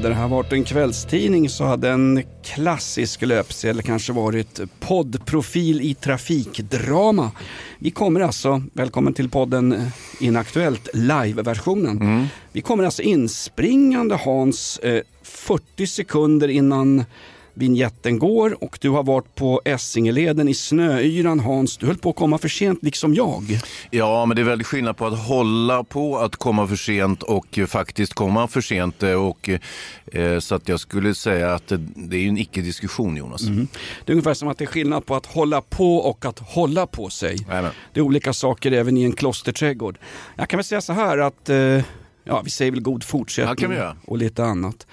Hade det här varit en kvällstidning så hade en klassisk löpsedel kanske varit poddprofil i trafikdrama. Vi kommer alltså, välkommen till podden Inaktuellt, live-versionen. Vi kommer alltså inspringande Hans eh, 40 sekunder innan vignetten går och du har varit på Essingeleden i snöyran Hans. Du höll på att komma för sent liksom jag. Ja, men det är väldigt skillnad på att hålla på att komma för sent och faktiskt komma för sent. eh, Och, eh, så att jag skulle säga att det, det är en icke-diskussion, Jonas. Det är ungefär som att det är skillnad på att hålla på och att hålla på sig. Jajamän. Det är olika saker även i en klosterträdgård. Jag kan väl säga så här att eh, Ja, vi säger väl god fortsättning Ja, och lite annat.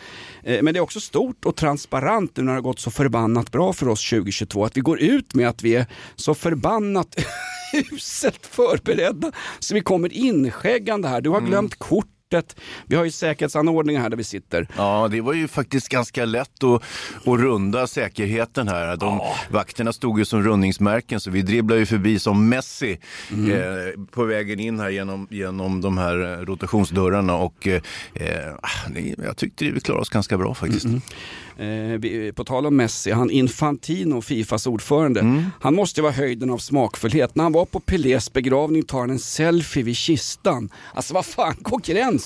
Eh, Men det är också stort och transparent nu när det har gått så förbannat bra för oss 2022 att vi går ut med att vi är så förbannat uselt förberedda så vi kommer inskäggande här. Du Mm. har glömt kortet. Vi har ju säkerhetsanordningar här där vi sitter. Ja, det var ju faktiskt ganska lätt att, att runda säkerheten här. De, Vakterna stod ju som rundningsmärken så vi dribblade ju förbi som Messi eh, på vägen in här genom, genom de här eh, rotationsdörrarna och eh, det- jag tyckte vi klarade oss ganska bra faktiskt. Eh, vi- på tal om Messi, han Infantino, Fifas ordförande, Mm. han måste vara höjden av smakfullhet. När han var på Pelés begravning tar han en selfie vid kistan. Alltså vad fan går gränsen?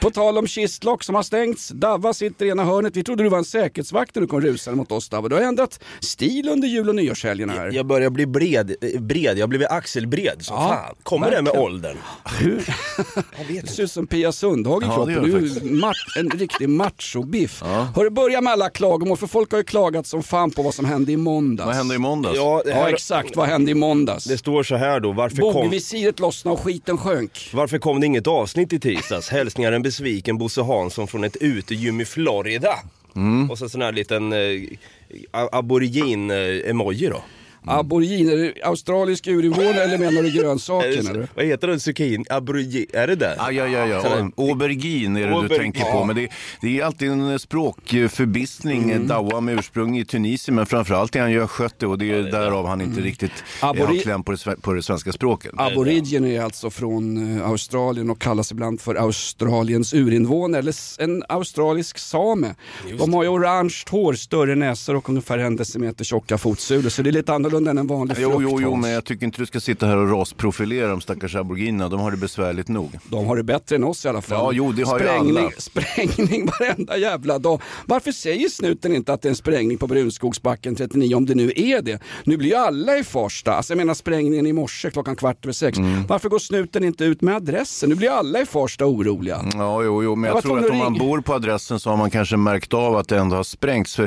På tal om kistlock som har stängts, Davva sitter i ena hörnet. Vi trodde du var en säkerhetsvakt när du kom rusande mot oss Davva. Du har ändrat stil under jul och nyårshelgen här. Jag börjar bli bred, bred. jag har blivit axelbred som Ja, fan. Kommer det med verkligen. åldern? Hur? Jag vet Du ser ut som Pia Sundhage i Ja, kroppen. Du det är en riktig machobiff. Hörru, börja med alla klagomål, för folk har ju klagat som fan på vad som hände i måndags. Vad hände i måndags? Ja, det, Ja, här, exakt. Vad hände i måndags? det står så här då, varför kom, Bogvisiret lossnade och skiten sjönk. varför kom det inget avsnitt i tisdags? Hälsningar en besviken Bosse Hansson från ett utegym i Florida. Och så sån här liten eh, aborigin-emoji då. Aboriginer, är det australisk urinvånare eller menar du grönsaken? Eh, eller? Vad heter det? Zucchini? Aborigin? Är det där? Ja, ja, ja, ja. Aubergine är det du Aubergine. tänker på. Men det, det är alltid en språkförbistning. Mm. Dawa med ursprung i Tunisien, men framförallt är han ju östgöte och det är därav han inte riktigt Abori- har kläm på det, på det svenska språket. Aboriginer är alltså från eh, Australien och kallas ibland för Australiens urinvånare eller en australisk same. De har ju orange hår, större näsor och ungefär en decimeter tjocka fotsulor så det är lite annorlunda än en vanlig frukt. Jo, jo, jo, men jag tycker inte du ska sitta här och rasprofilera de stackars aboriginerna. De har det besvärligt nog. De har det bättre än oss i alla fall. Ja, jo, det har ju sprängning, alla. Sprängning varenda jävla dag. Varför säger snuten inte att det är en sprängning på Brunskogsbacken 39 om det nu är det? Nu blir ju alla i Farsta, alltså jag menar sprängningen i morse klockan kvart över sex. Mm. Varför går snuten inte ut med adressen? Nu blir alla i Farsta oroliga. Ja, jo, jo, men Jag jag, tror att om man bor på adressen så har man kanske märkt av att det ändå har sprängts.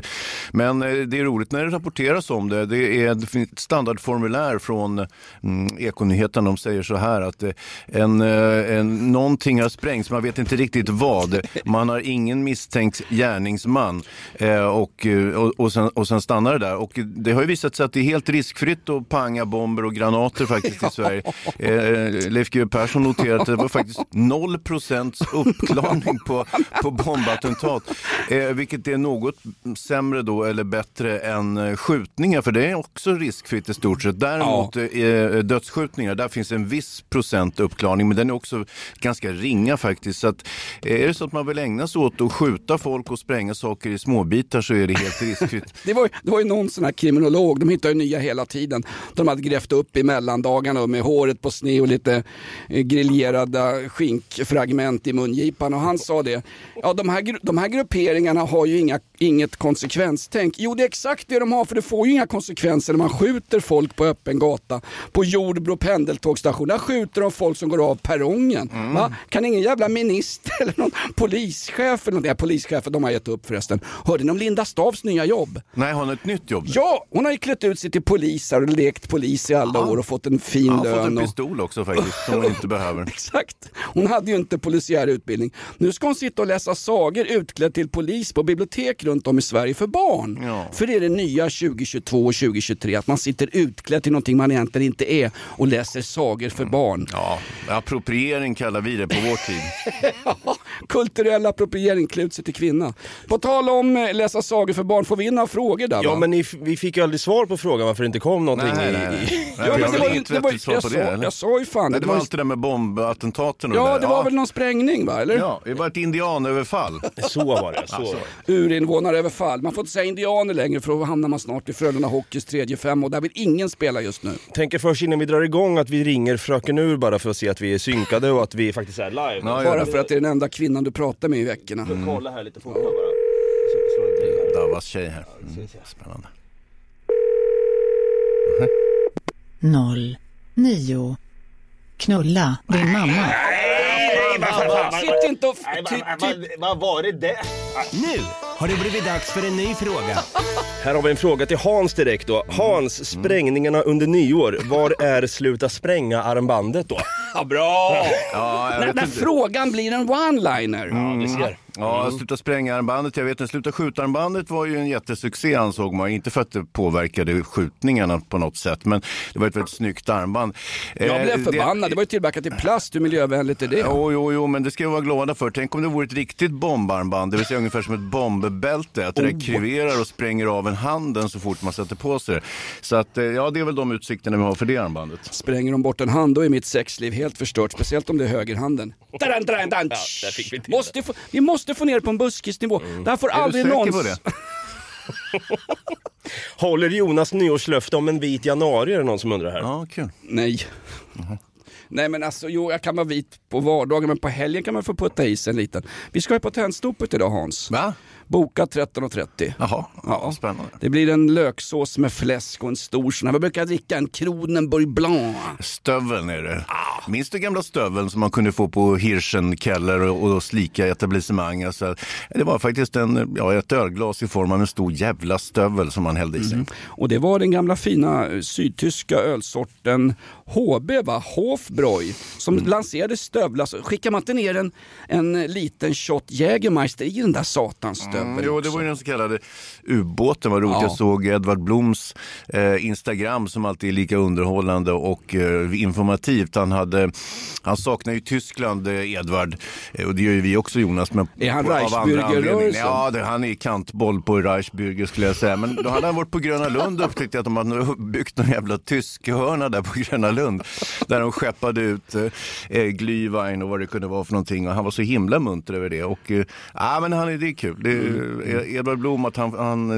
Men eh, det är roligt när det rapporteras om det. Det, är, ett standardformulär från mm, Ekonyheterna. De säger så här att eh, en, eh, en, någonting har sprängts, man vet inte riktigt vad. Man har ingen misstänkt gärningsman eh, och, och, och, sen, och sen stannar det där. Och det har ju visat sig att det är helt riskfritt att panga bomber och granater faktiskt i Sverige. Eh, Leif GW Persson noterade att det var faktiskt 0 procents uppklarning på, på bombattentat. Eh, vilket är något sämre då eller bättre än skjutningar för det är också riskfritt i stort sett. Däremot eh, dödsskjutningar, där finns en viss procent uppklarning men den är också ganska ringa faktiskt. Så att, eh, är det så att man vill ägna sig åt att skjuta folk och spränga saker i småbitar så är det helt riskfritt. Det var, det var ju någon sån här kriminolog, de hittar ju nya hela tiden. De hade grävt upp i mellandagarna med håret på sned och lite eh, griljerade skinkfragment i mungipan och han sa det. Ja, de här, de här grupperingarna har ju inga, inget konsekvenstänk. Jo, det är exakt det de har för det får ju inga konsekvenser när man skjuter folk på öppen gata. På Jordbro pendeltågstation, där skjuter de folk som går av perrongen. Mm. Kan ingen jävla minister eller någon polischef eller något, ja, de har gett upp förresten. Hörde ni om Linda Stavs nya jobb? Nej, har hon ett nytt jobb? nu? Ja, hon har ju klätt ut sig till polis här och lekt polis i alla år och fått en fin har lön. fått en och... pistol också faktiskt, som hon inte behöver. Exakt. Hon hade ju inte polisiär utbildning. Nu ska hon sitta och läsa sagor utklädd till polis på bibliotek runt om i Sverige för barn. Ja. För det är det nya 2022 och 2023, att man sitter utklädd till någonting man egentligen inte är och läser sagor för barn. Ja, appropriering kallar vi det på vår tid. Kulturell appropriering, klä ut sig till kvinna. På tal om eh, läsa sagor för barn, får vi in några frågor där Ja va? men ni, vi fick ju aldrig svar på frågan varför det inte kom någonting Nej, i... nej, nej. Ja, men har det var det var ju- vettigt svar jag på sa- det? eller? jag sa ju fan, Nej, det det var var ju- allt det där med bombattentaten och Ja, där. det var väl någon sprängning va? Eller? Ja, det var ett indianöverfall. Så var det, så var det. Urinvånaröverfall. Man får inte säga indianer längre för då hamnar man snart i Frölunda Hockeys tredje fem och där vill ingen spela just nu. Tänker först innan vi drar igång att vi ringer Fröken Ur bara för att se att vi är synkade och att vi faktiskt är live. Ja, Bara ja. för att det är den enda kvinnan du pratar med i veckorna. Kolla här lite fort bara. Davas tjej här. Mm, spännande. noll nio Knulla din mamma. Sitt inte och... Nej, ty- vad- ty- vad- Vad var det där? Nu har det blivit dags för en ny fråga. Här har vi en fråga till Hans direkt då. Hans, sprängningarna under nyår, var är sluta spränga-armbandet då? Ja, bra! Ja, jag När, vet när inte. frågan blir en one-liner. Ja, vi ser. Ja, Sluta spränga-armbandet. Jag vet inte, Sluta skjuta-armbandet var ju en jättesuccé ansåg man. Inte för att det påverkade skjutningarna på något sätt, men det var ett väldigt snyggt armband. Jag Eh, blev förbannad. Det var ju tillverkat i plast. Hur miljövänligt är det? Jo, jo, jo, men det ska vi vara glada för. Tänk om det vore ett riktigt bombarmband, det vill säga ungefär som ett bombbälte. Att det där kriverar och spränger av en handen så fort man sätter på sig det. Så att, eh, ja, det är väl de utsikterna vi har för det armbandet. Spränger de bort en hand då är mitt sexliv helt förstört. Speciellt om det är högerhanden. Ja, där fick vi till måste få, vi måste få ner på en buskisnivå. Det här får Är aldrig någonsin... det? Håller Jonas nyårslöfte om en vit januari är det någon som undrar här. Ja, kul. Nej. Nej men alltså, jo jag kan vara vit på vardagen men på helgen kan man få putta i sig en liten. Vi ska ju på Tennstopet idag Hans. Va? Boka 13.30. Jaha, ja. Spännande. Det blir en löksås med fläsk och en stor sån här. Vi brukar dricka en Kronenburg Blanc. Stöveln är det. Minns du gamla stöveln som man kunde få på Hirschenkeller och, och slika etablissemang? Alltså, det var faktiskt en, ja, ett ölglas i form av en stor jävla stövel som man hällde i sig. Och det var den gamla fina eh, sydtyska ölsorten HB, va? Hofbräu, som lanserade stövlar. Skickar man inte ner en, en liten shot Jägermeister i den där satans stöveln Mm, jo, det var ju den så kallade ubåten. Vad roligt. Ja. Jag såg Edvard Bloms eh, Instagram som alltid är lika underhållande och eh, informativt. Han, hade, han saknar ju Tyskland, eh, Edvard. Eh, och det gör ju vi också Jonas. Men Är han av andra Reichsbürgerrörelsen? Ja, det, han är kantboll på Reichsbürger skulle jag säga. Men då hade han varit på Gröna Lund och upptäckt att de hade byggt någon jävla tysk hörna där på Gröna Lund. Där de skeppade ut eh, eh, Glühwein och vad det kunde vara för någonting. Och han var så himla munter över det. Och, eh, ja, men han är, det är kul. Det, är Edvard Blom, att han, han,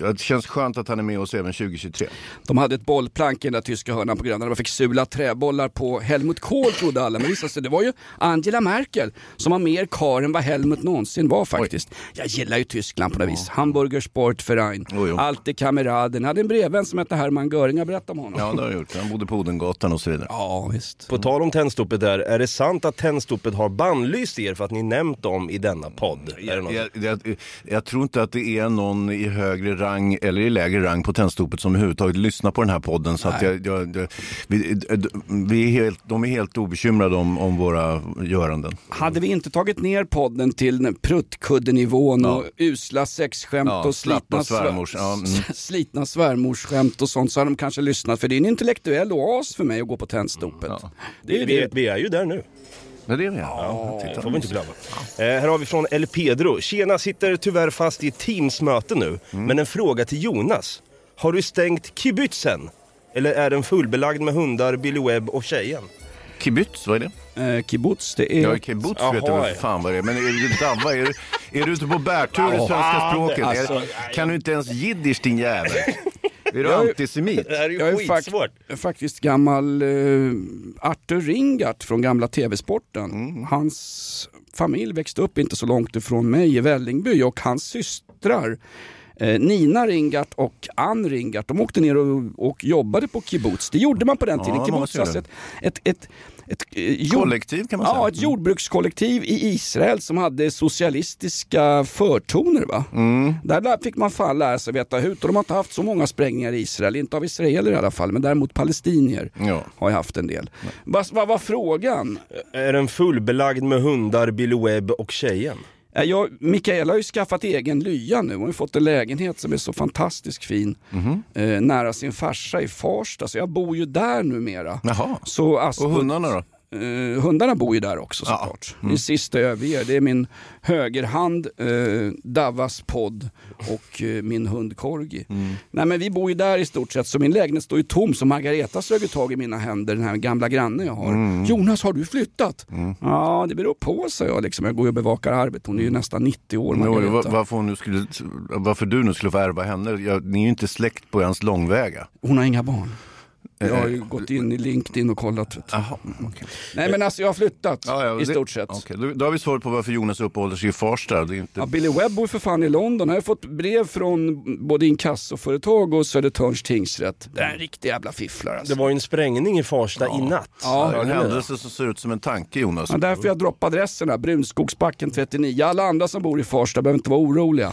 eh, det känns skönt att han är med oss även 2023. De hade ett bollplank i den där tyska hörnan på Gröna där de fick sula träbollar på Helmut Kohl trodde alla. Men visade sig det var ju Angela Merkel som var mer kar än vad Helmut någonsin var faktiskt. Jag gillar ju Tyskland på något vis. Hamburger Sportverein, alltid kameraden. Jag hade en brevvän som hette Hermann Göring, jag berättade om honom. Ja, det har jag gjort. Han bodde på Odengatan och så vidare. Ja, visst. På tal om Tennstopet där, är det sant att Tennstopet har bannlyst er för att ni nämnt dem i denna podd? Är det någon... Jag, jag, jag tror inte att det är någon i högre rang eller i lägre rang på Tennstopet som överhuvudtaget lyssnar på den här podden. Så att jag, jag, jag, vi, vi är helt, de är helt obekymrade om, om våra göranden. Hade vi inte tagit ner podden till pruttkuddenivån och usla sexskämt Ja, och slitna, svärmors, ja, mm. slitna svärmorsskämt och sånt så hade de kanske lyssnat. För det är en intellektuell oas för mig att gå på Tennstopet. Det är Vi, det. vi är ju där nu. Men det är vi. Ja, Det titta. får vi inte glömma. Eh, här har vi från El Pedro. Tjena, sitter tyvärr fast i ett Teams-möte nu. Mm. Men en fråga till Jonas. Har du stängt kibbutzen? Eller är den fullbelagd med hundar, Billy Webb och tjejen? Kibbutz, vad är det? Eh, kibbutz, det är... Ja, kibbutz vet du Jaha, väl ja. fan vad det är. Men är du Davva, är, du- är du ute på bärtur i svenska språket? alltså, är, kan du inte ens jiddisch din jävel? Är du Jag är- antisemit? Det här är ju Jag är skitsvårt. fak- faktiskt gammal eh, Arthur Ringart från gamla TV-sporten. Mm. Hans familj växte upp inte så långt ifrån mig i Vällingby och hans systrar eh, Nina Ringart och Ann Ringart, de åkte ner och, och jobbade på kibbutz. Det gjorde man på den Ja, tiden. många Kibbutz alltså ett, ett, ett, eh, jord- Kollektiv kan man säga. Ja, ett jordbrukskollektiv i Israel som hade socialistiska förtoner. Va? Mm. Där fick man fan lära sig veta hut och de har inte haft så många sprängningar i Israel, inte av israeler i alla fall, men däremot palestinier Ja. har jag haft en del. Vad vad var frågan? Är den fullbelagd med hundar, Billy Webb och tjejen? Eh, Jag, Mikaela har ju skaffat egen lya nu, hon har fått en lägenhet som är så fantastiskt fin Mhm. eh, nära sin farsa i Farsta, så jag bor ju där numera. Jaha. Så Asput, Och hundarna då? Eh, hundarna bor ju där också Ja. såklart. Det är sista jag överger. Det är min högerhand, eh, Davas podd och eh, min hund Corgi. Nej men vi bor ju där i stort sett så min lägenhet står ju tom så Margareta sög tag i mina händer, den här gamla grannen jag har. Jonas har du flyttat? Ja det beror på sa jag liksom. Jag går ju och bevakar arbetet. Hon är ju nästan 90 år Margareta. varför, hon nu skulle, varför du nu skulle få ärva henne? Jag, ni är ju inte släkt på ens långväga. Hon har inga barn. Jag har ju Eh, gått in i LinkedIn och kollat. vet du. Jaha, okej. Nej men alltså jag har flyttat Ja, ja, i det- stort sett. okej. Då, då har vi svaret på varför Jonas uppehåller sig i Farsta. Det är inte... Ja, Billy Webb bor för fan i London. Jag har fått brev från både inkassoföretag och Södertörns tingsrätt. Det är en riktig jävla fifflare alltså. Det var ju en sprängning i Farsta i natt. Ja, det en det? händelse som ser ut som en tanke Jonas. Ja, därför jag droppar adresserna. Brunskogsbacken 39. Alla andra som bor i Farsta behöver inte vara oroliga.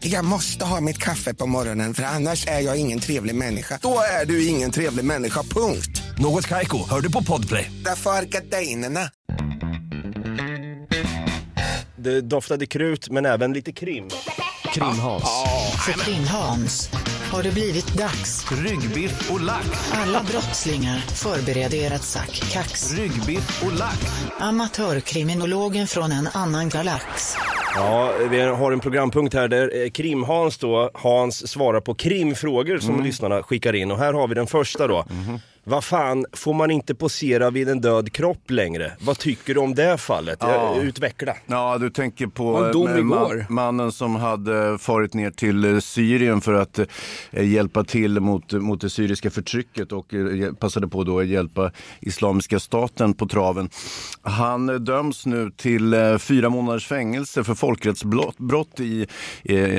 Jag måste ha mitt kaffe på morgonen för annars är jag ingen trevlig människa. Då är du ingen trevlig människa, punkt. Något Kaiko, hör du på Podplay. Därför är gardinerna. Det doftade krut men även lite krim. Krim-Hans. För Krim-Hans har det blivit dags. Ryggbiff och lax. Alla brottslingar förbereder ert sack. Kax. Ryggbiff och lax. Amatörkriminologen från en annan galax. Ja, vi har en programpunkt här där eh, Krim-Hans då, Hans svarar på krimfrågor som lyssnarna skickar in. Och här har vi den första då. Vad fan, får man inte posera vid en död kropp längre? Vad tycker du om det fallet? Ja. Utveckla. Ja, du tänker på eh, ma- igår. mannen som hade farit ner till eh, Syrien för att eh, hjälpa till mot, mot det syriska förtrycket och passade på då att hjälpa Islamiska staten på traven. Han döms nu till fyra månaders fängelse för folkrättsbrott brott i,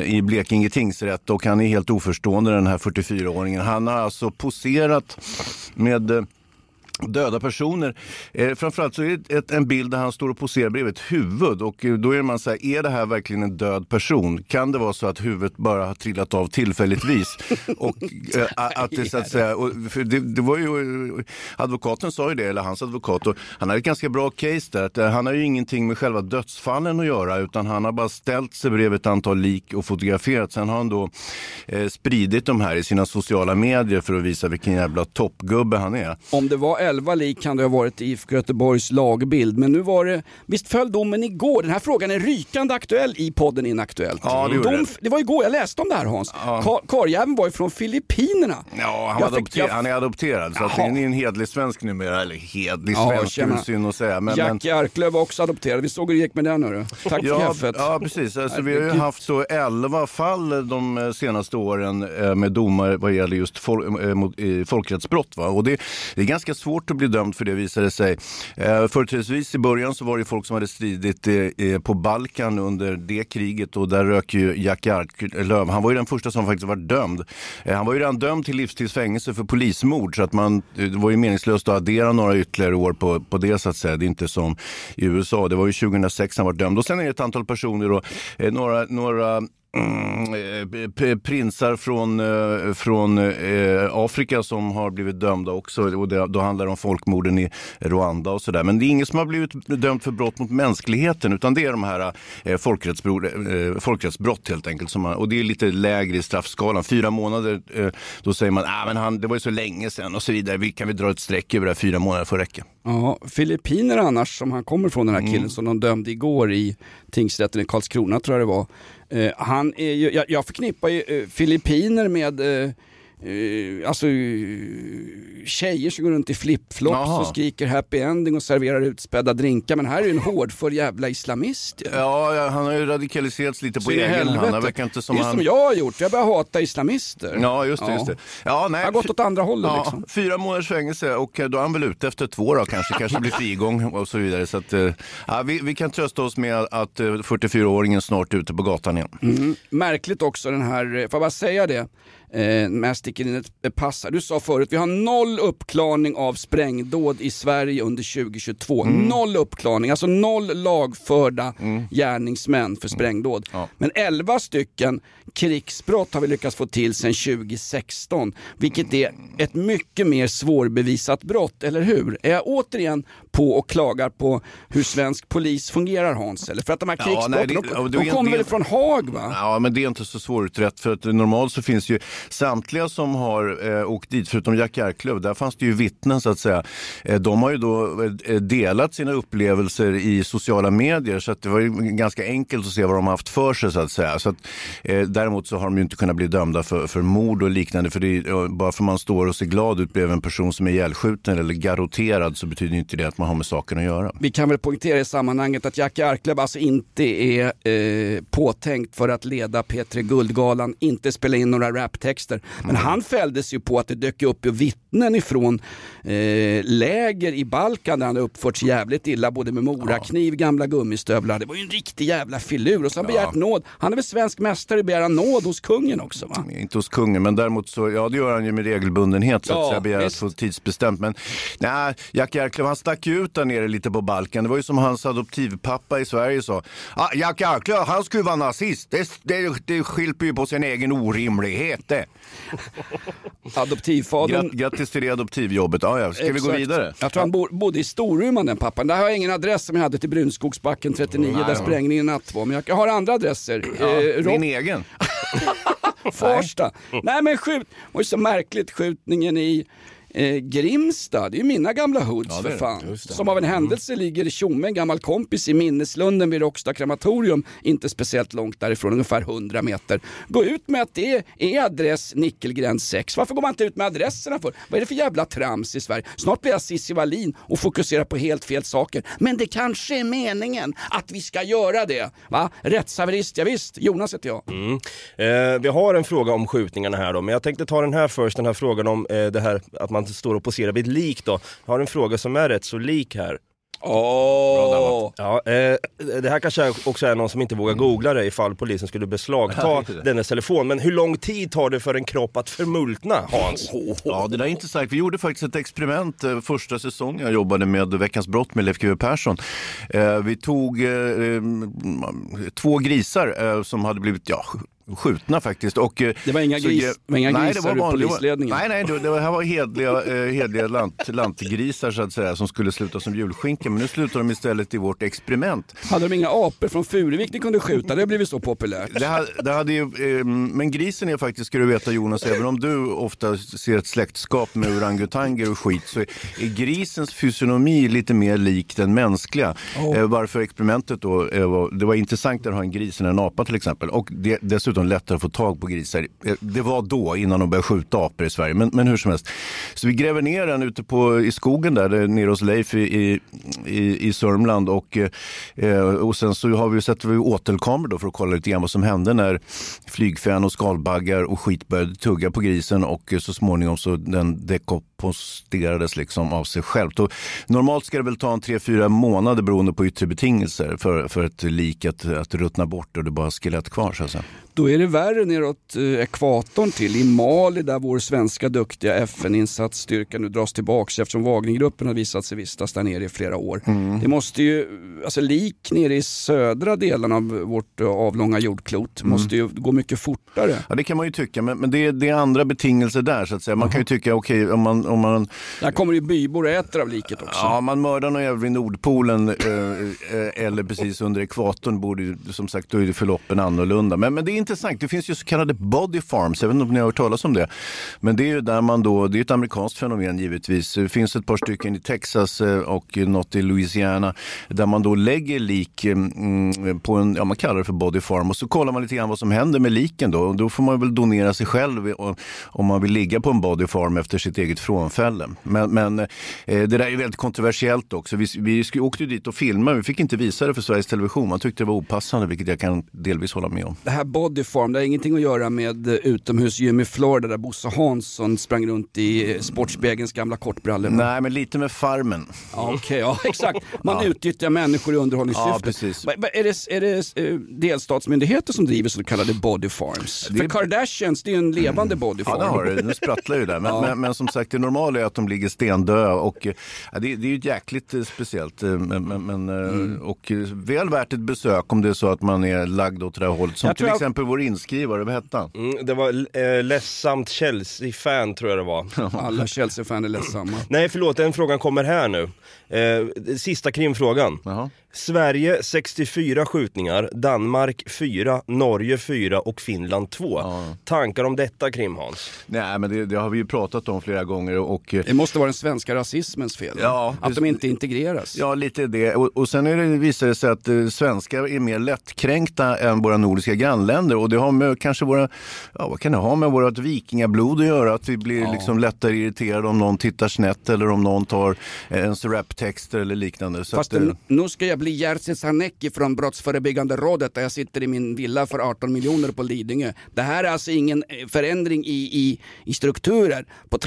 i Blekinge tingsrätt och han är helt oförstående den här 44-åringen. Han har alltså poserat med eh, döda personer. Eh, framförallt så är det ett, en bild där han står och poserar bredvid ett huvud och eh, då är man så här, är det här verkligen en död person? Kan det vara så att huvudet bara har trillat av tillfälligtvis? och eh, att det så att säga, och, det, det var ju, advokaten sa ju det, eller hans advokat, och han hade ett ganska bra case där, att eh, han har ju ingenting med själva dödsfallen att göra utan han har bara ställt sig bredvid ett antal lik och fotograferat. Sen har han då eh, spridit de här i sina sociala medier för att visa vilken jävla toppgubbe han är. Om det var 11 lik kan det ha varit IFK Göteborgs lagbild. Men nu var det, visst föll domen igår? Den här frågan är rykande aktuell i podden Inaktuellt. Ja, det Dom, det. det var igår, jag läste om det här Hans. Kar, karljäveln var ju från Filippinerna. Ja, han, adopter- jag- han är adopterad så han är en hedlig svensk numera. Eller hedlig Ja, svensk, det är tjena. synd att säga. Men, men, Jackie Arklöv var också adopterad. Vi såg hur det gick med den hörru. Tack för ja, kaffet. ja, precis. Alltså, vi har ju haft så 11 fall de eh, senaste åren eh, med domar vad gäller just fol- mot, eh, folkrättsbrott. Va? Och det, det är ganska svårt att bli dömd för det visade sig. Eh, Företrädesvis i början så var det folk som hade stridit eh, eh, på Balkan under det kriget och där rök ju Jack Arklöv. Han var ju den första som faktiskt var dömd. Eh, han var ju redan dömd till livstids fängelse för polismord så att man, eh, det var ju meningslöst att addera några ytterligare år på, på det så att säga. Det är inte som i USA. Det var ju 2006 han var dömd och sen är det ett antal personer och eh, några, några Mm, eh, prinsar från, eh, från eh, Afrika som har blivit dömda också. Och det, då handlar det om folkmorden i Rwanda och sådär. Men det är ingen som har blivit dömd för brott mot mänskligheten utan det är de här eh, folkrättsbrott, eh, folkrättsbrott helt enkelt. Man, och det är lite lägre i straffskalan. Fyra månader, eh, då säger man ah, men han, det var ju så länge sedan och så vidare. Vi, kan vi dra ett streck över det här? Fyra månader får räcka. Ja, Filippiner annars, som han kommer från den här killen Mm. som de dömde igår i tingsrätten i Karlskrona tror jag det var. Eh, han är ju, jag, jag förknippar ju eh, Filippiner med eh, alltså, eh, tjejer som går runt i flipflops och skriker happy ending och serverar utspädda drinkar. Men här är ju en hårdför jävla islamist. ju. Ja, ja, han har ju radikaliserats lite på egen hand. Han verkar inte som det är han... som jag har gjort, jag börjar hata islamister. Ja, just det. Just det. Ja, nej, Jag har gått åt andra hållet ja, liksom. Fyra månaders fängelse och eh, då är han väl ute efter två då kanske. Kanske blir frigång och så vidare. Så att, eh, ja, vi, vi kan trösta oss med att eh, 44-åringen snart är ute på gatan igen. Mm. Märkligt också den här, eh, får jag bara säga det? Eh, men jag sticker in ett pass här. Du sa förut, vi har noll uppklarning av sprängdåd i Sverige under 2022. Mm. Noll uppklarning, alltså noll lagförda gärningsmän för sprängdåd. Men 11 stycken krigsbrott har vi lyckats få till sedan 2016. Vilket är ett mycket mer svårbevisat brott, eller hur? Är jag återigen på och klagar på hur svensk polis fungerar Hans? Eller för att de här Ja, krigsbrotten, nej, det- de, ja, de kommer väl från Haag va? Ja, men det är inte så svårutrett för att normalt så finns ju samtliga som har eh, åkt dit, förutom Jack Arklöv, där fanns det ju vittnen så att säga. Eh, de har ju då eh, delat sina upplevelser i sociala medier så att det var ju ganska enkelt att se vad de har haft för sig så att säga. Så att, eh, däremot så har de ju inte kunnat bli dömda för, för mord och liknande för är, bara för man står och ser glad ut bredvid en person som är ihjälskjuten eller garroterad så betyder inte det att man har med saken att göra. Vi kan väl poängtera i sammanhanget att Jackie Arklöv alltså inte är eh, påtänkt för att leda P3 Guldgalan, inte spela in några raptexter. Men han fälldes ju på att det dök upp vittnen ifrån eh, läger i Balkan där han uppförts jävligt illa, både med morakniv, gamla gummistövlar. Det var ju en riktig jävla filur och så har han begärt nåd. Han är väl svensk mästare i att begära nåd hos kungen också va? Inte hos kungen, men däremot så, ja det gör han ju med regelbundenhet så att Ja, säga, begär att få tidsbestämt. Men nej, Jack Arklöv han stack ju ut där nere lite på Balkan. Det var ju som hans adoptivpappa i Sverige sa. Ah, Jack Arklöv, han skulle vara nazist. Det, det, det skilper ju på sin egen orimlighet det. Adoptivfadern. Grat, grattis till det adoptivjobbet. Ja, ja. Ska vi gå Exakt. vidare? Jag tror han bo, bodde i Storuman den pappan. Där har jag ingen adress som jag hade till Brunskogsbacken 39 Nej, där ja. sprängningen natt var. Men jag har andra adresser. Ja, Eh, din egen? Farsta. Nej men skjut, det ju så märkligt skjutningen i Eh, Grimstad, det är ju mina gamla hoods Ja, för fan. Som av en händelse ligger Tjomme, en gammal kompis i minneslunden vid Råcksta krematorium, inte speciellt långt därifrån, ungefär 100 meter. Gå ut med att det är adress Nickelgräns 6. Varför går man inte ut med adresserna för? Vad är det för jävla trams i Sverige? Snart blir jag Cissi Wallin och fokuserar på helt fel saker. Men det kanske är meningen att vi ska göra det. Va? Rättshaverist, ja, visst. Jonas heter jag. Mm. Eh, vi har en fråga om skjutningarna här då, men jag tänkte ta den här först, den här frågan om eh, det här att man står och poserar vid ett lik då. Jag har en fråga som är rätt så lik här. Åh! Ja, eh, det här kanske också är någon som inte vågar googla det ifall polisen skulle beslagta dennes telefon. Men hur lång tid tar det för en kropp att förmultna, Hans? Ja, det där är intressant. Vi gjorde faktiskt ett experiment eh, första säsongen jag jobbade med Veckans brott med Leif GW Persson. Eh, vi tog eh, eh, två grisar eh, som hade blivit ja, skjutna faktiskt. Och, eh, Det var inga så gris- var inga Nej, grisar det var ur polisledningen. Nej, nej, det, det här var hedliga, eh, hedliga lant, lantgrisar så att säga som skulle sluta som julskinka. Men nu slutar de istället i vårt experiment. Hade de inga apor från Furuvik ni kunde skjuta? Det har blivit så populärt. Det hade, det hade ju, eh, men grisen är faktiskt, ska du veta Jonas, även om du ofta ser ett släktskap med orangutanger och skit, så är, är grisens fysionomi lite mer lik den mänskliga. Oh. Eh, varför experimentet då, eh, var, det var intressant att ha en gris än en apa till exempel. Och det, dessutom lättare att få tag på grisar. Eh, det var då, innan de började skjuta apor i Sverige, men, men hur som helst. Så vi gräver ner den ute på, i skogen där, där nere hos Leif i, i, i, i Sörmland. Och, eh, och sen så har vi, sätter vi åtelkameror då för att kolla lite grann vad som hände när flygfän och skalbaggar och skit började tugga på grisen och så småningom så den dekomposterades liksom av sig självt. Och normalt ska det väl ta en 3-4 månader beroende på yttre betingelser för, för ett lik att, att ruttna bort och det bara skelett kvar så att säga. Då är det värre neråt eh, ekvatorn till, i Mali där vår svenska duktiga FN-insatsstyrka nu dras tillbaks eftersom Wagnergruppen har visat sig vistas där nere i flera år. Mm. Det måste ju, alltså lik nere i södra delen av vårt eh, avlånga jordklot Mm. måste ju gå mycket fortare. Ja det kan man ju tycka, men, men det, är, det är andra betingelser där så att säga. Man kan ju tycka, okej om man, om man Där kommer ju bybor och äter av liket också. Ja, man mördar någon jävel vid Nordpolen eh, eh, eller precis under ekvatorn borde ju, som sagt, då är förloppen annorlunda. Men, men det är intressant, det finns ju så kallade body farms, jag vet inte om ni har hört talas om det. Men det är ju där man då, det är ett amerikanskt fenomen givetvis. Det finns ett par stycken i Texas eh, och något i Louisiana där man då lägger lik mm, på en, ja man kallar det för body farm och så kollar man lite grann vad som händer med liken då. Och då får man väl donera sig själv och- om man vill ligga på en body farm efter sitt eget frånfälle. Men, men eh, det där är väldigt kontroversiellt också. Vi, vi åkte dit och filmade, vi fick inte visa det för Sveriges Television. Man tyckte det var opassande, vilket jag kan delvis hålla med om. Det här body farm, det har ingenting att göra med eh, utomhusgym i Florida där Bosse Hansson sprang runt i eh, Sportspegelns gamla kortbrallor. Nej, men lite med Farmen. Ja, okej, ja exakt. Man Ja. utnyttjar människor i underhållningssyfte. Ja, precis. Är det, är det eh, delstatsmyndigheter som driver så kallade body farms? Det- För Kardashians, det är ju en levande body Ja, farm. det har det. Den sprattlar ju där. Men, Ja. men, men som sagt, det normala är att de ligger stendöda. Och, eh, ja, det, det är ju jäkligt eh, speciellt. eh, Men, men, men, Mm. Och väl värt ett besök om det är så att man är lagd åt det här hållet. Som Jag till jag- exempel vår inskrivare, vad hette han? Mm, det var eh, ledsamt Chelsea-fan tror jag det var. Alla Chelsea-fan är ledsamma. Nej förlåt, den frågan kommer här nu. Eh, sista krimfrågan. Sverige 64 skjutningar, Danmark 4, Norge 4 och Finland 2. Tankar om detta krim Hans? Nej, men det, det har vi ju pratat om flera gånger. Och, eh, Det måste vara den svenska rasismens fel. Ja, att de inte integreras. Ja, lite det. Och, och sen är det, visar det sig att eh, svenskar är mer lättkränkta än våra nordiska grannländer. Och det har med kanske våra, ja vad kan det ha med vårt vikingablod att göra? Att vi blir liksom lättare irriterade om någon tittar snett eller om någon tar eh, ens raptexter eller liknande. Så Fast att, eh, nu ska jag bli Jerzy Sarnecki från Brottsförebyggande rådet där jag sitter i min villa för 18 miljoner på Lidingö. Det här är alltså ingen eh, förändring i, i, i strukturer. På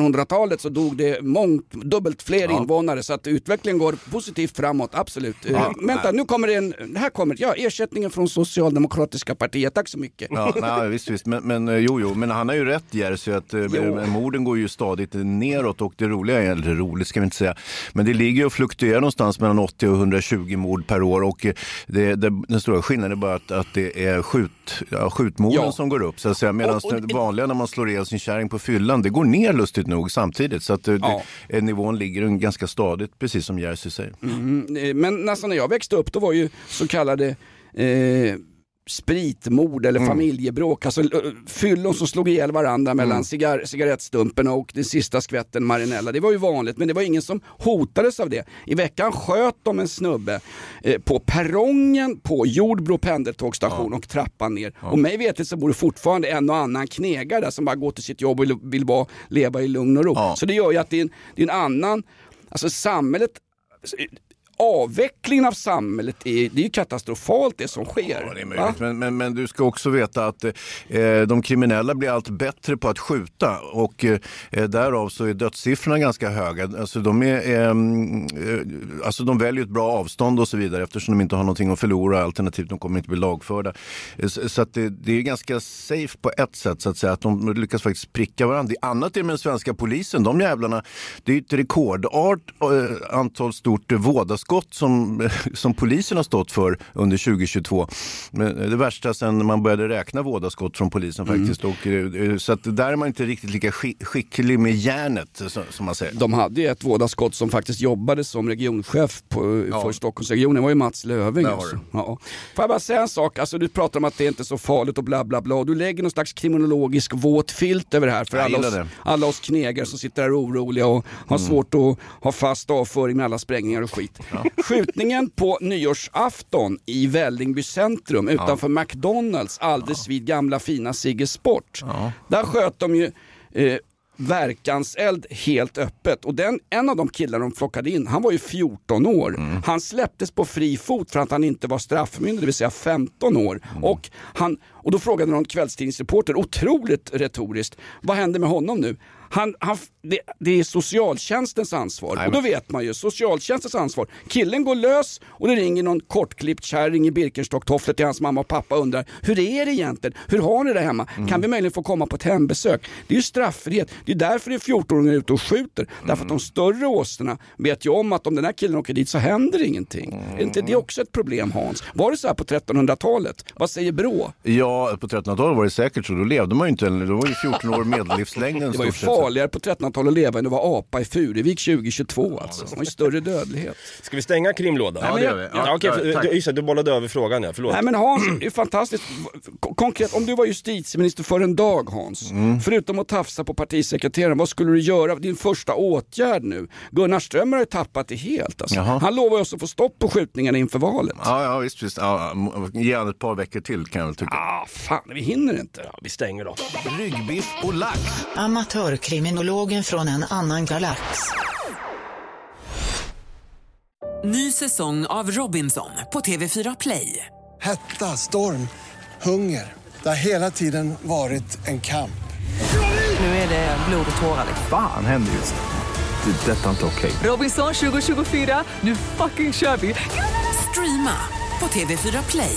13-1400-talet så dog det mångt, dubbelt fler invånare så att utvecklingen går positivt framåt, absolut. Eh, Ja, vänta, nu kommer det en, här kommer, ja ersättningen från Socialdemokratiska partiet, tack så mycket. Ja, nej, visst, visst. Men, men eh, jo, jo, men han har ju rätt Jerzy att eh, Jo. morden går ju stadigt neråt och det roliga, är- eller roligt ska vi inte säga, men det ligger och fluktuerar någonstans mellan 80 och 120 mord per år och eh, det, det, den stora skillnaden är bara att, att det är skjut, ja, skjutmorden Ja. som går upp så att säga, medan Och- och- det vanliga när man slår ihjäl sin kärring på fyllan, det går ner lustigt nog samtidigt så att Ja. det, eh, nivån ligger ganska stadigt, precis som Jerzy säger. Mm, eh, men nästan när jag växte upp då var ju så kallade eh, spritmord eller Mm. familjebråk. Alltså fyllon som slog ihjäl varandra mellan Mm. cigar, cigarettstumpen och den sista skvätten marinella. Det var ju vanligt men det var ingen som hotades av det. I veckan sköt de en snubbe eh, på perrongen på Jordbro pendeltågsstation och trappan ner. Och mig vetigt så bor det fortfarande en och annan knegare där som bara går till sitt jobb och vill, vill bara leva i lugn och ro. Så det gör ju att det är en, det är en annan, alltså samhället avvecklingen av samhället är, det är ju katastrofalt det som sker. det är möjligt. Men, men, men du ska också veta att eh, de kriminella blir allt bättre på att skjuta och eh, därav så är dödssiffrorna ganska höga. Alltså de, är, ehm, eh, alltså de väljer ett bra avstånd och så vidare eftersom de inte har någonting att förlora alternativt de kommer inte bli lagförda. Eh, Så, att det, det är ganska safe på ett sätt så att säga att de lyckas faktiskt pricka varandra. Det annat är med den svenska polisen, de jävlarna, det är ett rekordart eh, antal stort eh, vådaskott som, som polisen har stått för under 2022. Men Det värsta sen man började räkna vådaskott från polisen Mm. faktiskt. Och, eh, så att där är man inte riktigt lika skick- skicklig med järnet som man säger. De hade ju ett vådaskott som faktiskt jobbade som regionchef på, för Stockholmsregionen, det var ju Mats Löfving. Alltså. Ja. Får jag bara säga en sak, alltså, du pratar om att det inte är så farligt och bla bla bla. Du lägger någon slags kriminologisk våt filt över det här för alla oss, det. alla oss knegare som sitter här oroliga och har Mm. svårt att ha fast avföring med alla sprängningar och skit. Skjutningen på nyårsafton i Vällingby centrum utanför McDonalds alldeles vid gamla fina Sigge Sport. Där sköt de ju eh, verkanseld helt öppet. Och den, en av de killarna de plockade in, han var ju 14 år. Mm. Han släpptes på fri fot för att han inte var straffmyndig, det vill säga 15 år. Mm. Och, han, och då frågade någon kvällstidningsreporter, otroligt retoriskt, vad händer med honom nu? Han, han, det, det är socialtjänstens ansvar. Nej, och då vet man ju, socialtjänstens ansvar. Killen går lös och det ringer någon kortklippt kärring i Birkenstocktofflor till hans mamma och pappa och undrar, hur är det egentligen? Hur har ni det hemma? Mm. Kan vi möjligen få komma på ett hembesök? Det är ju straffrihet. Det är därför det är 14-åringar ute och skjuter. Därför att Mm. de större åsnorna vet ju om att om den här killen åker dit så händer ingenting. Är inte det också ett problem Hans? Var det så här på 1300-talet? Vad säger Brå? Ja, på 1300-talet var det säkert så. Då levde man ju inte, då var ju 14 år medellivslängden Det var ju farligare på 1300-talet att leva än att vara apa i Furuvik 2022 alltså. Det var ju större dödlighet. Ska vi stänga krimlådan? Ja, det gör vi. Ja, Ja, okej, ja, du- just det, du bollade över frågan ja, förlåt. Nej men Hans, det är fantastiskt. Konkret, om du var justitieminister för en dag Hans, Mm. förutom att tafsa på partisekreteraren, vad skulle du göra? Din första åtgärd nu? Gunnar Strömmer har ju tappat det helt. Alltså. Jaha. Han lovar oss att få stopp på skjutningarna inför valet. Ja, ja visst. visst. Ja, ge han ett par veckor till kan jag väl tycka. Ah, fan, vi hinner inte. Ja, vi stänger då. Ryggbiff och lax. Amatörkriminologen från en annan galax. Ny säsong av Robinson på TV4 Play. Hetta, storm, hunger. Det har hela tiden varit en kamp. Nu är det blod och tårar. liksom. Fan händer just det. Det är detta inte okej. Robinson 2024, nu fucking kör vi! Streama på TV4 Play.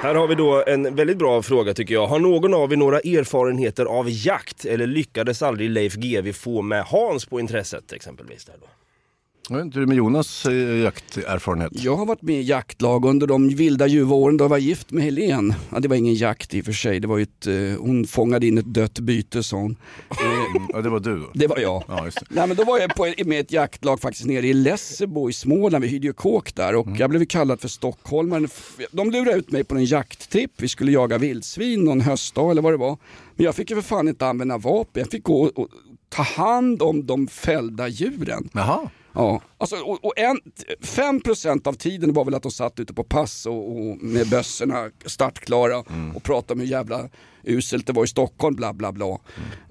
Här har vi då en väldigt bra fråga tycker jag. Har någon av er några erfarenheter av jakt eller lyckades aldrig Leif GW få med Hans på intresset exempelvis? Där då? Jag vet inte hur det med Jonas eh, jakterfarenhet. Jag har varit med i jaktlag under de vilda ljuva åren då jag var gift med Helen. Ja, det var ingen jakt i och för sig, det var ett, eh, hon fångade in ett dött byte sa hon. Eh, Ja, det var du då? Det var jag. Ja, just det. Nej, men då var jag på, med ett jaktlag faktiskt nere i Lessebo i Småland, vi hyrde ju kåk där och Mm. jag blev kallad för stockholmaren. De lurade ut mig på en jakttripp, vi skulle jaga vildsvin någon höstdag eller vad det var. Men jag fick ju för fan inte använda vapen, jag fick gå och ta hand om de fällda djuren. Jaha. Ja, alltså, och, och en, 5% av tiden var väl att de satt ute på pass och, och med bössorna startklara och pratade om hur jävla uselt det var i Stockholm, bla bla bla.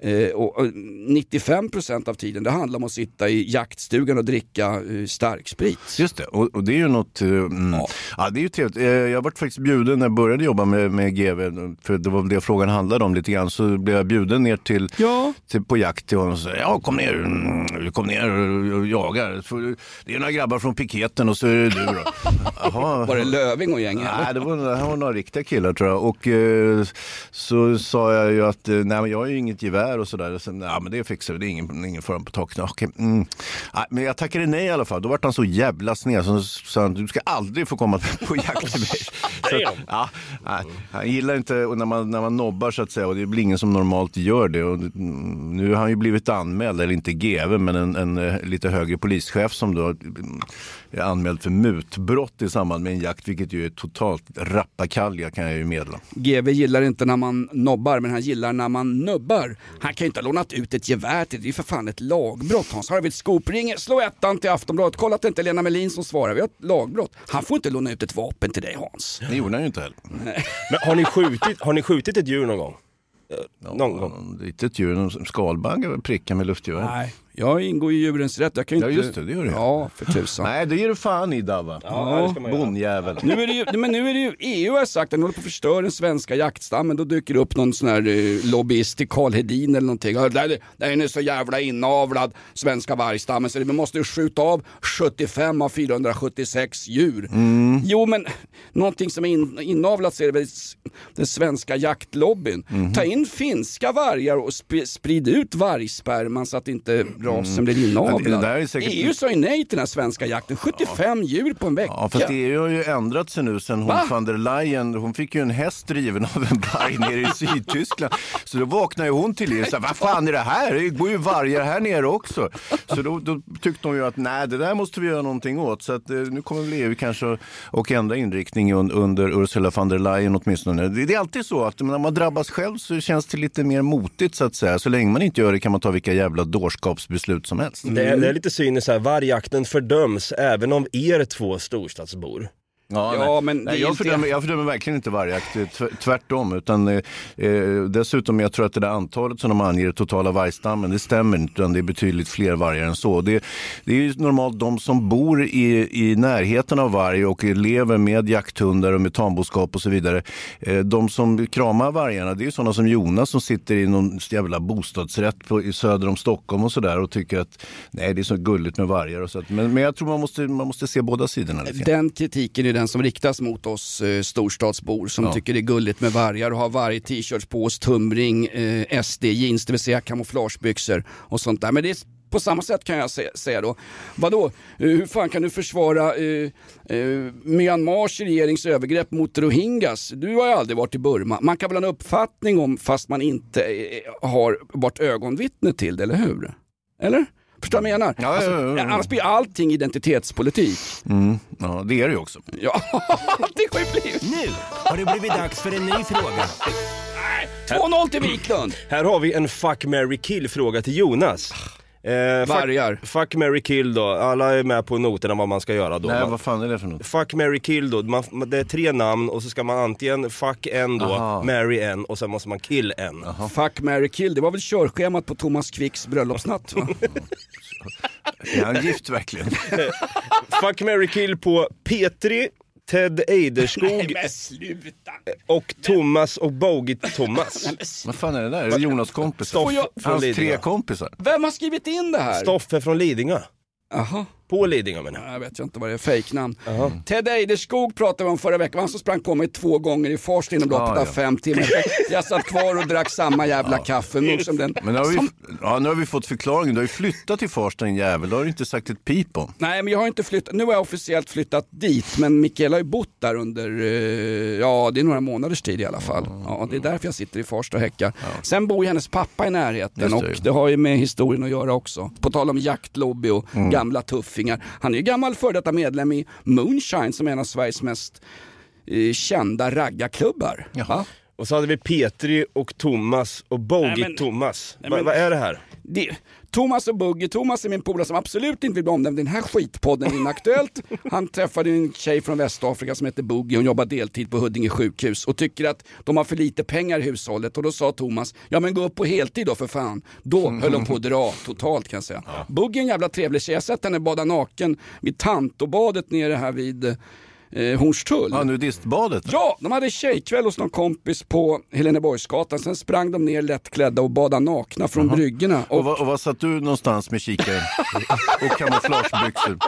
Eh, och, och 95% av tiden det handlar om att sitta i jaktstugan och dricka eh, starksprit. Just det, och, och det är ju något, eh, mm, ja. det är ju trevligt. Eh, Jag varit faktiskt bjuden när jag började jobba med, med GV, för det var väl det frågan handlade om lite grann, så blev jag bjuden ner till, till på jakt till honom och sa, ja kom ner, mm, kom ner och, jaga. Så Det är några grabbar från piketen och så är det du då. Jaha. Var det Löving och gänget? Nej, det var, det var några riktiga killar tror jag. Och eh, så sa jag ju att eh, nej, men jag har ju inget gevär och sådär. Så, nej, men det fixar vi, det är ingen, ingen fara på taket. Okej, mm. nej, men jag tackade nej i alla fall. Då vart han så jävla sned så sa han, du ska aldrig få komma på jakt till mig. Så, ja, nej, han gillar inte när man, när man nobbar så att säga och det blir ingen som normalt gör det. Och, mm, nu har han ju blivit anmäld, eller inte GV, men en, en, eh, lite högre polischef som då mm, är anmäld för mutbrott i samband med en jakt, vilket ju är totalt rappakalja kan jag ju meddela. GV gillar inte när man nobbar, men han gillar när man nubbar. Han kan ju inte ha lånat ut ett gevär till det, är ju för fan ett lagbrott. Hans Arvid Skop ringer, slå ettan till Aftonbladet, kolla att det inte är Lena Melin som svarar, vi har ett lagbrott. Han får inte låna ut ett vapen till dig Hans. Det gjorde han ju inte heller. Men har ni skjutit, har ni skjutit ett djur någon gång? Eh, Någon gång? Ett litet djur, en skalbagge prickar med luftgevär. Nej, jag ingår i djurens rätt. Jag kan ju Ja inte... just det, det gör du. Ja, för tusan. Nej, det ger du fan i Dava. Ja, göra. Bondjävel. Nu är det ju, men nu är det ju, EU har sagt att de håller på att förstöra den svenska jaktstammen. Då dyker det upp någon sån här eh, lobbyist till Karl Hedin eller någonting. Ja, Där, där är ni så jävla inavlad, svenska vargstammen, så vi måste ju skjuta av 75 av 476 djur. Mm. Jo men någonting som är in, inavlat så är det väl den svenska jaktlobbyn. Mhm. Ta in finska vargar och sp sprid ut vargsperman så att inte rasen blir inavlad. Ja, det- säkert- EU sa ju nej till den här svenska jakten. 75 djur på en vecka. Ja, fast EU har ju ändrat sig nu sen hon Va? van der Leyen, hon fick ju en häst driven av en varg nere i Sydtyskland. Så då vaknade hon till liv och sa, vad fan är det här? Det går ju vargar här nere också. Så då, då tyckte hon ju att nej, det där måste vi göra någonting åt. Så att, eh, nu kommer väl EU kanske att- och ändra inriktning un, under Ursula von der Leyen åtminstone. Det, det är alltid så att när man drabbas själv så känns det lite mer motigt så att säga. Så länge man inte gör det kan man ta vilka jävla dårskapsbeslut som helst. Det, är- det är lite cyniskt här, vargjakten fördöms även av er två storstadsbor. Ja, Ja, men nej, jag, inte- fördömer, jag fördömer verkligen inte vargjakt, eh, tv- tvärtom. Utan, eh, eh, dessutom, jag tror att det där antalet som de anger, totala vargstammen, det stämmer inte. Utan det är betydligt fler vargar än så. Det, det är normalt de som bor i, i närheten av varg och lever med jakthundar och med tamboskap och så vidare. Eh, de som kramar vargarna, det är ju sådana som Jonas som sitter i någon jävla bostadsrätt på, i söder om Stockholm och sådär och tycker att nej, det är så gulligt med vargar. Och så att, men, men jag tror man måste, man måste se båda sidorna. Lite. Den kritiken är den som riktas mot oss eh, storstadsbor som Ja. tycker det är gulligt med vargar och har varg t-shirts på oss, tumring, eh, SD-jeans, det vill säga kamouflagebyxor och sånt där. Men det är på samma sätt kan jag säga då, vadå, eh, hur fan kan du försvara eh, eh, Myanmars regerings övergrepp mot rohingyas? Du har ju aldrig varit i Burma. Man kan väl ha en uppfattning om fast man inte eh, har varit ögonvittne till det, eller hur? Eller? Förstår du vad jag menar? Ja, ja, ja, ja. Annars blir allting identitetspolitik. Mm, ja, det är det ju också. Ja, det har ju blivit. Nu har det blivit dags för en ny fråga. 2-0 till Wiklund. Här har vi en fuck, marry, kill fråga till Jonas. Eh, Vargar. Fuck, fuck, marry, kill då. Alla är med på noterna vad man ska göra då. Nej, Man- vad fan är det för något? Fuck, marry, kill då. Man, det är tre namn och så ska man antingen fuck en då, Aha. marry en och sen måste man kill en. Fuck, marry, kill. Det var väl körschemat på Thomas Quicks bröllopsnatt va? Är han gift verkligen? Fuck, marry, kill på Petri, Ted Eiderskog sluta. och Thomas och Bogey-Thomas. Vad fan är det där? Är det Jonas kompisar? Stoff från Hans Lidingö. tre kompisar? Vem har skrivit in det här? Stoffe från Lidingö. Jaha. På Lidingö menar jag. Jag vet inte vad det är, fejknamn. Ted Eiderskog pratade vi om förra veckan, han som sprang på mig två gånger i Farsta inom loppet Ja, av ja. fem timmar. Jag satt kvar och drack samma jävla kaffe nog som den. Men nu har, vi, som... ja, nu har vi fått förklaringen. Du har ju flyttat till Farsta din jävel. Det har du inte sagt ett pip om. Nej men jag har inte flyttat, nu har jag officiellt flyttat dit men Mikaela har ju bott där under, eh, ja det är några månaders tid i alla fall. Ja, det är därför jag sitter i Farsta och häckar. Sen bor ju hennes pappa i närheten Just och det. det har ju med historien att göra också. På tal om jaktlobby och Mm. gamla tuffingar. Han är ju gammal före detta medlem i Moonshine som är en av Sveriges mest eh, kända raggarklubbar. Och så hade vi Petri och Thomas och Nej, Bogey men- Thomas. Nej, Va, vad är det här? Det, Thomas och Bugge, Thomas är min polare som absolut inte vill bli omnämnd i den här skitpodden Inaktuellt. Han träffade en tjej från Västafrika som heter Bugge, hon jobbar deltid på Huddinge sjukhus och tycker att de har för lite pengar i hushållet och då sa Thomas, ja men gå upp på heltid då för fan. Då höll de på att dra totalt kan jag säga. Bugge är en jävla trevlig tjej, jag har sett henne bada naken vid Tantobadet nere här vid eh, Hornstull. Ja, nudistbadet? Ja, de hade tjejkväll hos någon kompis på Heleneborgsgatan. Sen sprang de ner lättklädda och badade nakna från bryggorna. Och, var, och var satt du någonstans med kikaren? och kamouflagebyxor?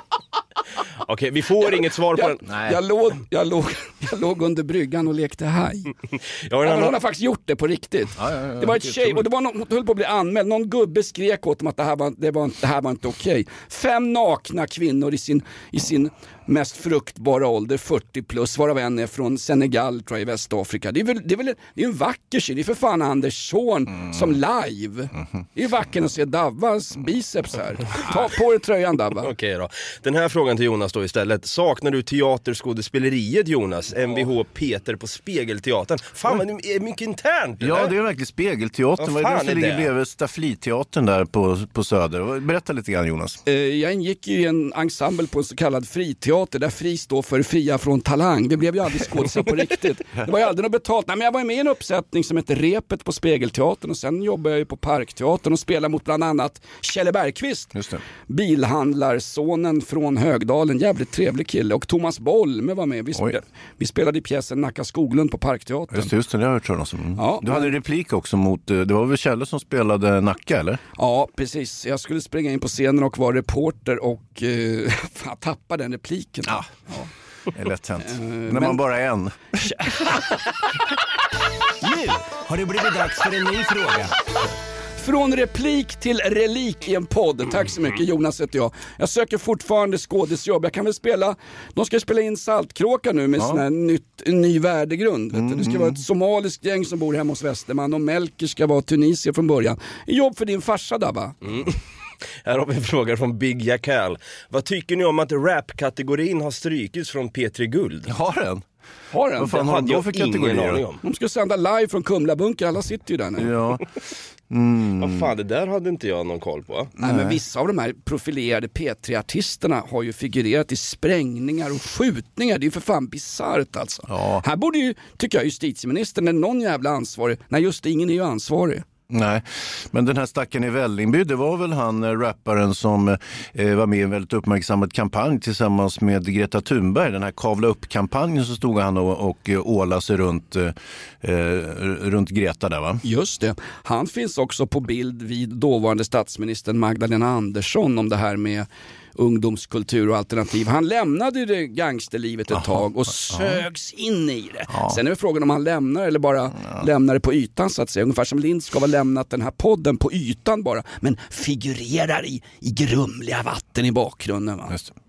Okej, vi får inget svar på jag, den. Jag, låg, jag, låg, jag låg under bryggan och lekte haj. Jag Ja, men annan- hon har faktiskt gjort det på riktigt. Ja, ja, ja, det var ett tjej och det var någon, hon höll på att bli anmäld. Någon gubbe skrek åt dem att det här var, det var, det här var inte okej. Fem nakna kvinnor i sin, i sin mest fruktbara ålder, 40 plus, varav en är från Senegal tror jag, i Västafrika. Det är väl, det är väl det är en vacker tjej, det är för fan Anders son Mm. som live. Mhm. Det är vackert att se Davvas biceps här. Ta på dig tröjan Davva. Okej då. Den här frågan till Jonas då istället. Saknar du teaterskådespeleriet Jonas? Mvh Peter på Spegelteatern. Fan vad det är mycket internt Ja, eller? det är verkligen Spegelteatern. Vad Vad är det som är ligger det? bredvid Staffliteatern där på, på Söder? Berätta lite grann Jonas. Eh, Jag ingick ju i en ensemble på en så kallad friteater där FRI står för Fria från Talang. Vi blev ju aldrig skådisar på riktigt. Det var ju aldrig något betalt. Nej, men jag var med i en uppsättning som hette Repet på Spegelteatern och sen jobbade jag ju på Parkteatern och spelade mot bland annat Kjelle Bergqvist. Just det. Bilhandlarsonen från Högdalen, jävligt trevlig kille. Och Thomas Bolme var med. Vi, spe- vi spelade i pjäsen Nacka Skoglund på Parkteatern. Just det, just det, det har jag hört talas om. Ja, du hade en replik också mot, eh, det var väl Kjelle som spelade Nacka eller? Ja, precis. Jag skulle springa in på scenen och vara reporter och eh, fan, tappa den repliken. Ja. Det är lätt hänt. När men- man bara är en. Nu har det blivit dags för en ny fråga. Från replik till relik i en podd. Tack så mycket Jonas heter jag. Jag söker fortfarande skådisjobb. Jag kan väl spela, de ska spela in Saltkråka nu med Ja. sån här nytt, en ny värdegrund. Vet du. Det ska vara ett somaliskt gäng som bor hemma hos Westerman och Melker ska vara tunisier från början. Jobb för din farsa Dabba. Mm. Här har vi en fråga från Big Jackal. Vad tycker ni om att rap-kategorin har strykits från P3 Guld? Har den? Har den? Vad fan Det har hade de då för ingen kategorier? De ska sända live från Kumlabunkern, alla sitter ju där nu. Ja. Mm. Vad fan, det där hade inte jag någon koll på. Nej, men vissa av de här profilerade P3-artisterna har ju figurerat i sprängningar och skjutningar. Det är ju för fan bisarrt alltså. Ja. Här borde ju, tycker jag, justitieministern, är någon jävla ansvarig. Nej just det, ingen är ju ansvarig. Nej, men den här stacken i Vällingby, det var väl han eh, rapparen som eh, eh, var med i en väldigt uppmärksammad kampanj tillsammans med Greta Thunberg. Den här kavla upp-kampanjen så stod han och, och eh, ålade sig runt, eh, runt Greta där va? Just det. Han finns också på bild vid dåvarande statsministern Magdalena Andersson om det här med ungdomskultur och alternativ. Han lämnade det gangsterlivet ett tag och sögs in i det. Sen är frågan om han lämnar eller bara lämnar det på ytan så att säga. Ungefär som Lindskov har lämnat den här podden på ytan bara. Men figurerar i, i grumliga vatten i bakgrunden. Va?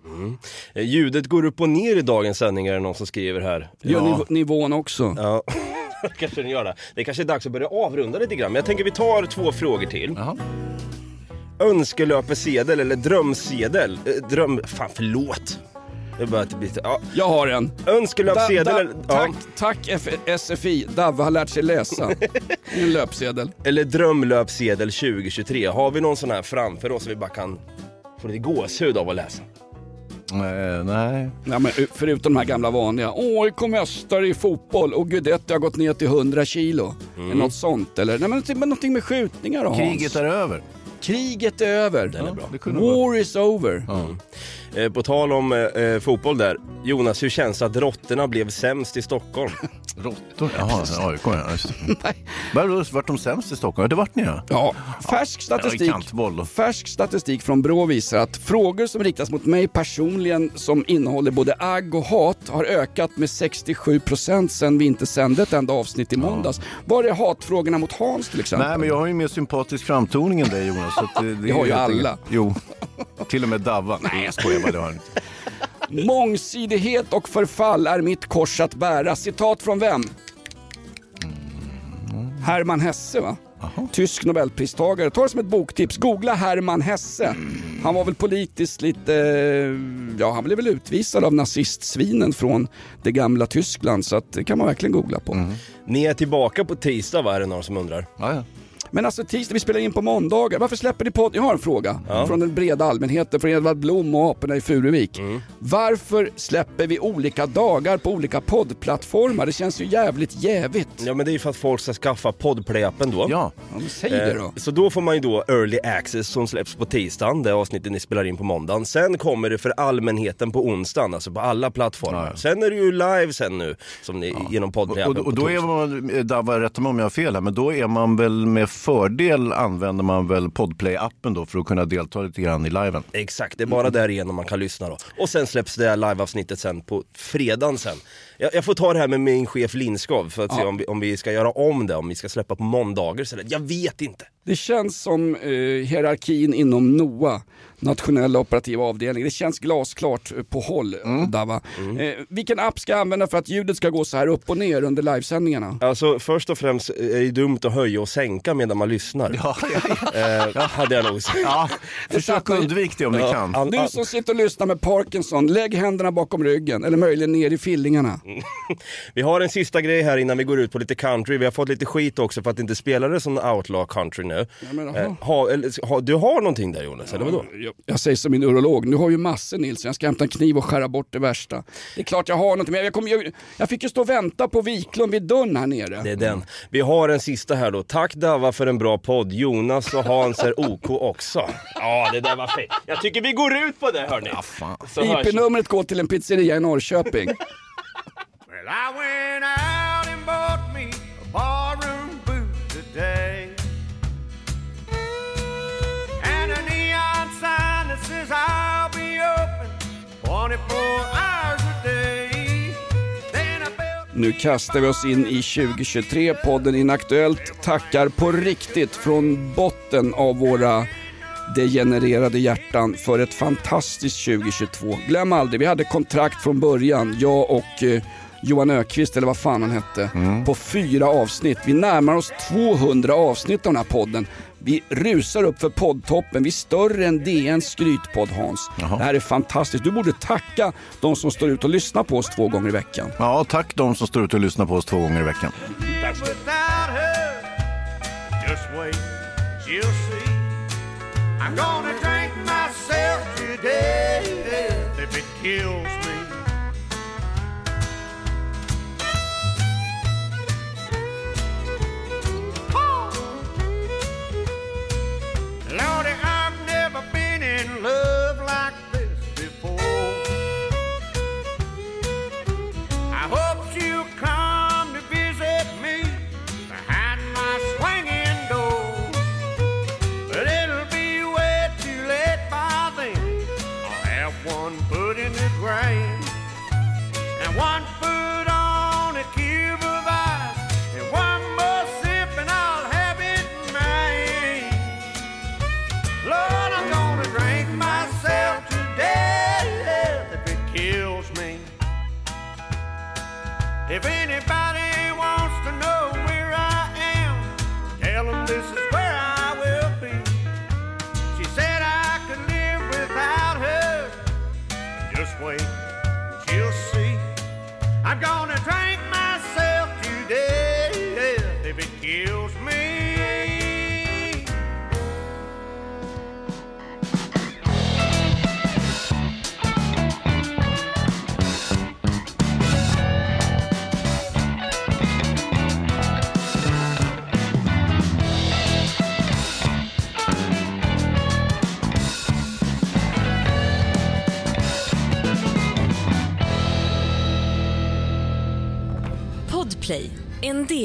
Mm. Eh, Ljudet går upp och ner i dagens sändning är det någon som skriver här. Gör niv- nivån också. Ja, kanske den gör det. Det kanske är dags att börja avrunda lite grann, men jag tänker vi tar två frågor till. Önskelöpesedel eller drömsedel? Eh, Dröm... Fan förlåt. Är bara. Ja. Jag har en. Önskelöpsedel Da- da- tack, tack F- SFI, Davva har lärt sig läsa. en löpsedel. Eller drömlöpsedel 2023. Har vi någon sån här framför oss som vi bara kan få lite gåshud av att läsa? Nej, nej. Ja, men förutom de här gamla vanliga. AIK mästare i fotboll och Guidetti har gått ner till 100 kilo. Mm. Något sånt eller? Nej men, men någonting med skjutningar då Kriget är över. Kriget är över. Den är bra. Det kunde vara. War is over. Eh, på tal om eh, eh, fotboll där. Jonas, hur känns det att råttorna blev sämst i Stockholm? Råttor? Jaha, AIK ja. Just det. Vadå, vart de sämst i Stockholm? Det vart ni ja. Ja, färsk statistik, Ja, kantboll färsk statistik från Brå visar att frågor som riktas mot mig personligen som innehåller både agg och hat har ökat med 67% sen vi inte sände ett enda avsnitt i måndags. Var är hatfrågorna mot Hans till exempel? Nej, men jag har ju mer sympatisk framtoning än dig Jonas. Så att det, Det har ju alla. Jo, till och med Davva. Nej, jag skojar bara. Det har han inte. Mångsidighet och förfall är mitt kors att bära. Citat från vem? Hermann Hesse va? Tysk nobelpristagare. Ta det som ett boktips. Googla Hermann Hesse. Han var väl politiskt lite, ja han blev väl utvisad av nazistsvinen från det gamla Tyskland så att det kan man verkligen googla på. Ni är tillbaka på tisdag va, är det någon som undrar? Ja, ja. Men alltså tisdag, vi spelar in på måndagar. Varför släpper ni podd? Jag har en fråga Ja. från den breda allmänheten, från Edvard Blom och aporna i Furuvik. Mm. Varför släpper vi olika dagar på olika poddplattformar? Det känns ju jävligt jävigt. Ja men det är ju för att folk ska skaffa podplay-appen då. Ja. Ja, men säg det då. Eh, Så då får man ju då early access som släpps på tisdagen, det avsnittet ni spelar in på måndagen. Sen kommer det för allmänheten på onsdagen, alltså på alla plattformar. Sen är det ju live sen nu, som ni, genom Och, podplay-appen och på då är man, Dava rätta mig om jag har fel här, men då är man väl med fördel använder man väl Podplay-appen då för att kunna delta lite grann i liven. Exakt, det är bara därigenom man kan lyssna då. Och sen släpps det här liveavsnittet sen på fredagen sen. Jag, jag får ta det här med min chef Lindskov för att se Ja. om vi, om vi ska göra om det, om vi ska släppa på måndagar istället. Jag vet inte. Det känns som eh, hierarkin inom NOA, nationella operativa avdelning. Det känns glasklart eh, på håll, Mm. Dava. Eh, vilken app ska jag använda för att ljudet ska gå så här upp och ner under livesändningarna? Alltså först och främst är det dumt att höja och sänka medan man lyssnar. Ja, Eh, hade jag nog sagt. ja. Försök undvik det om ni Ja. kan. All- Du som sitter och lyssnar med Parkinson, lägg händerna bakom ryggen eller möjligen ner i fillingarna. Vi har en sista grej här innan vi går ut på lite country. Vi har fått lite skit också för att inte spela det som outlaw country nu. men, jaha. eh, ha, eller, ha, du har någonting där Jonas, eller vadå? Jag, säger som min urolog, nu har ju massor Nils, jag ska hämta en kniv och skära bort det värsta. Det är klart jag har någonting, men jag, kom, jag, jag fick ju stå och vänta på Wiklund vid dörren här nere. Det är den. Vi har en sista här då. Tack Dava för en bra podd. Jonas och Hans är OK också. Ja, det där var fint. Jag tycker vi går ut på det hörni. Hörs vi. IP-numret går till en pizzeria i Norrköping. Well, I went out and bought me a barroom boot today. Nu kastar vi oss in i 2023. Podden Inaktuellt tackar på riktigt från botten av våra degenererade hjärtan för ett fantastiskt 2022. Glöm aldrig, vi hade kontrakt från början, jag och eh, Johan Ökvist eller vad fan han hette, på fyra avsnitt. Vi närmar oss 200 avsnitt av den här podden. Vi rusar upp för poddtoppen, vi är större än DNs skrytpodd Hans. Det här är fantastiskt. Du borde tacka de som står ut och lyssnar på oss två gånger i veckan. Ja, tack de som står ute och lyssnar på oss två gånger i veckan. without her. Just If it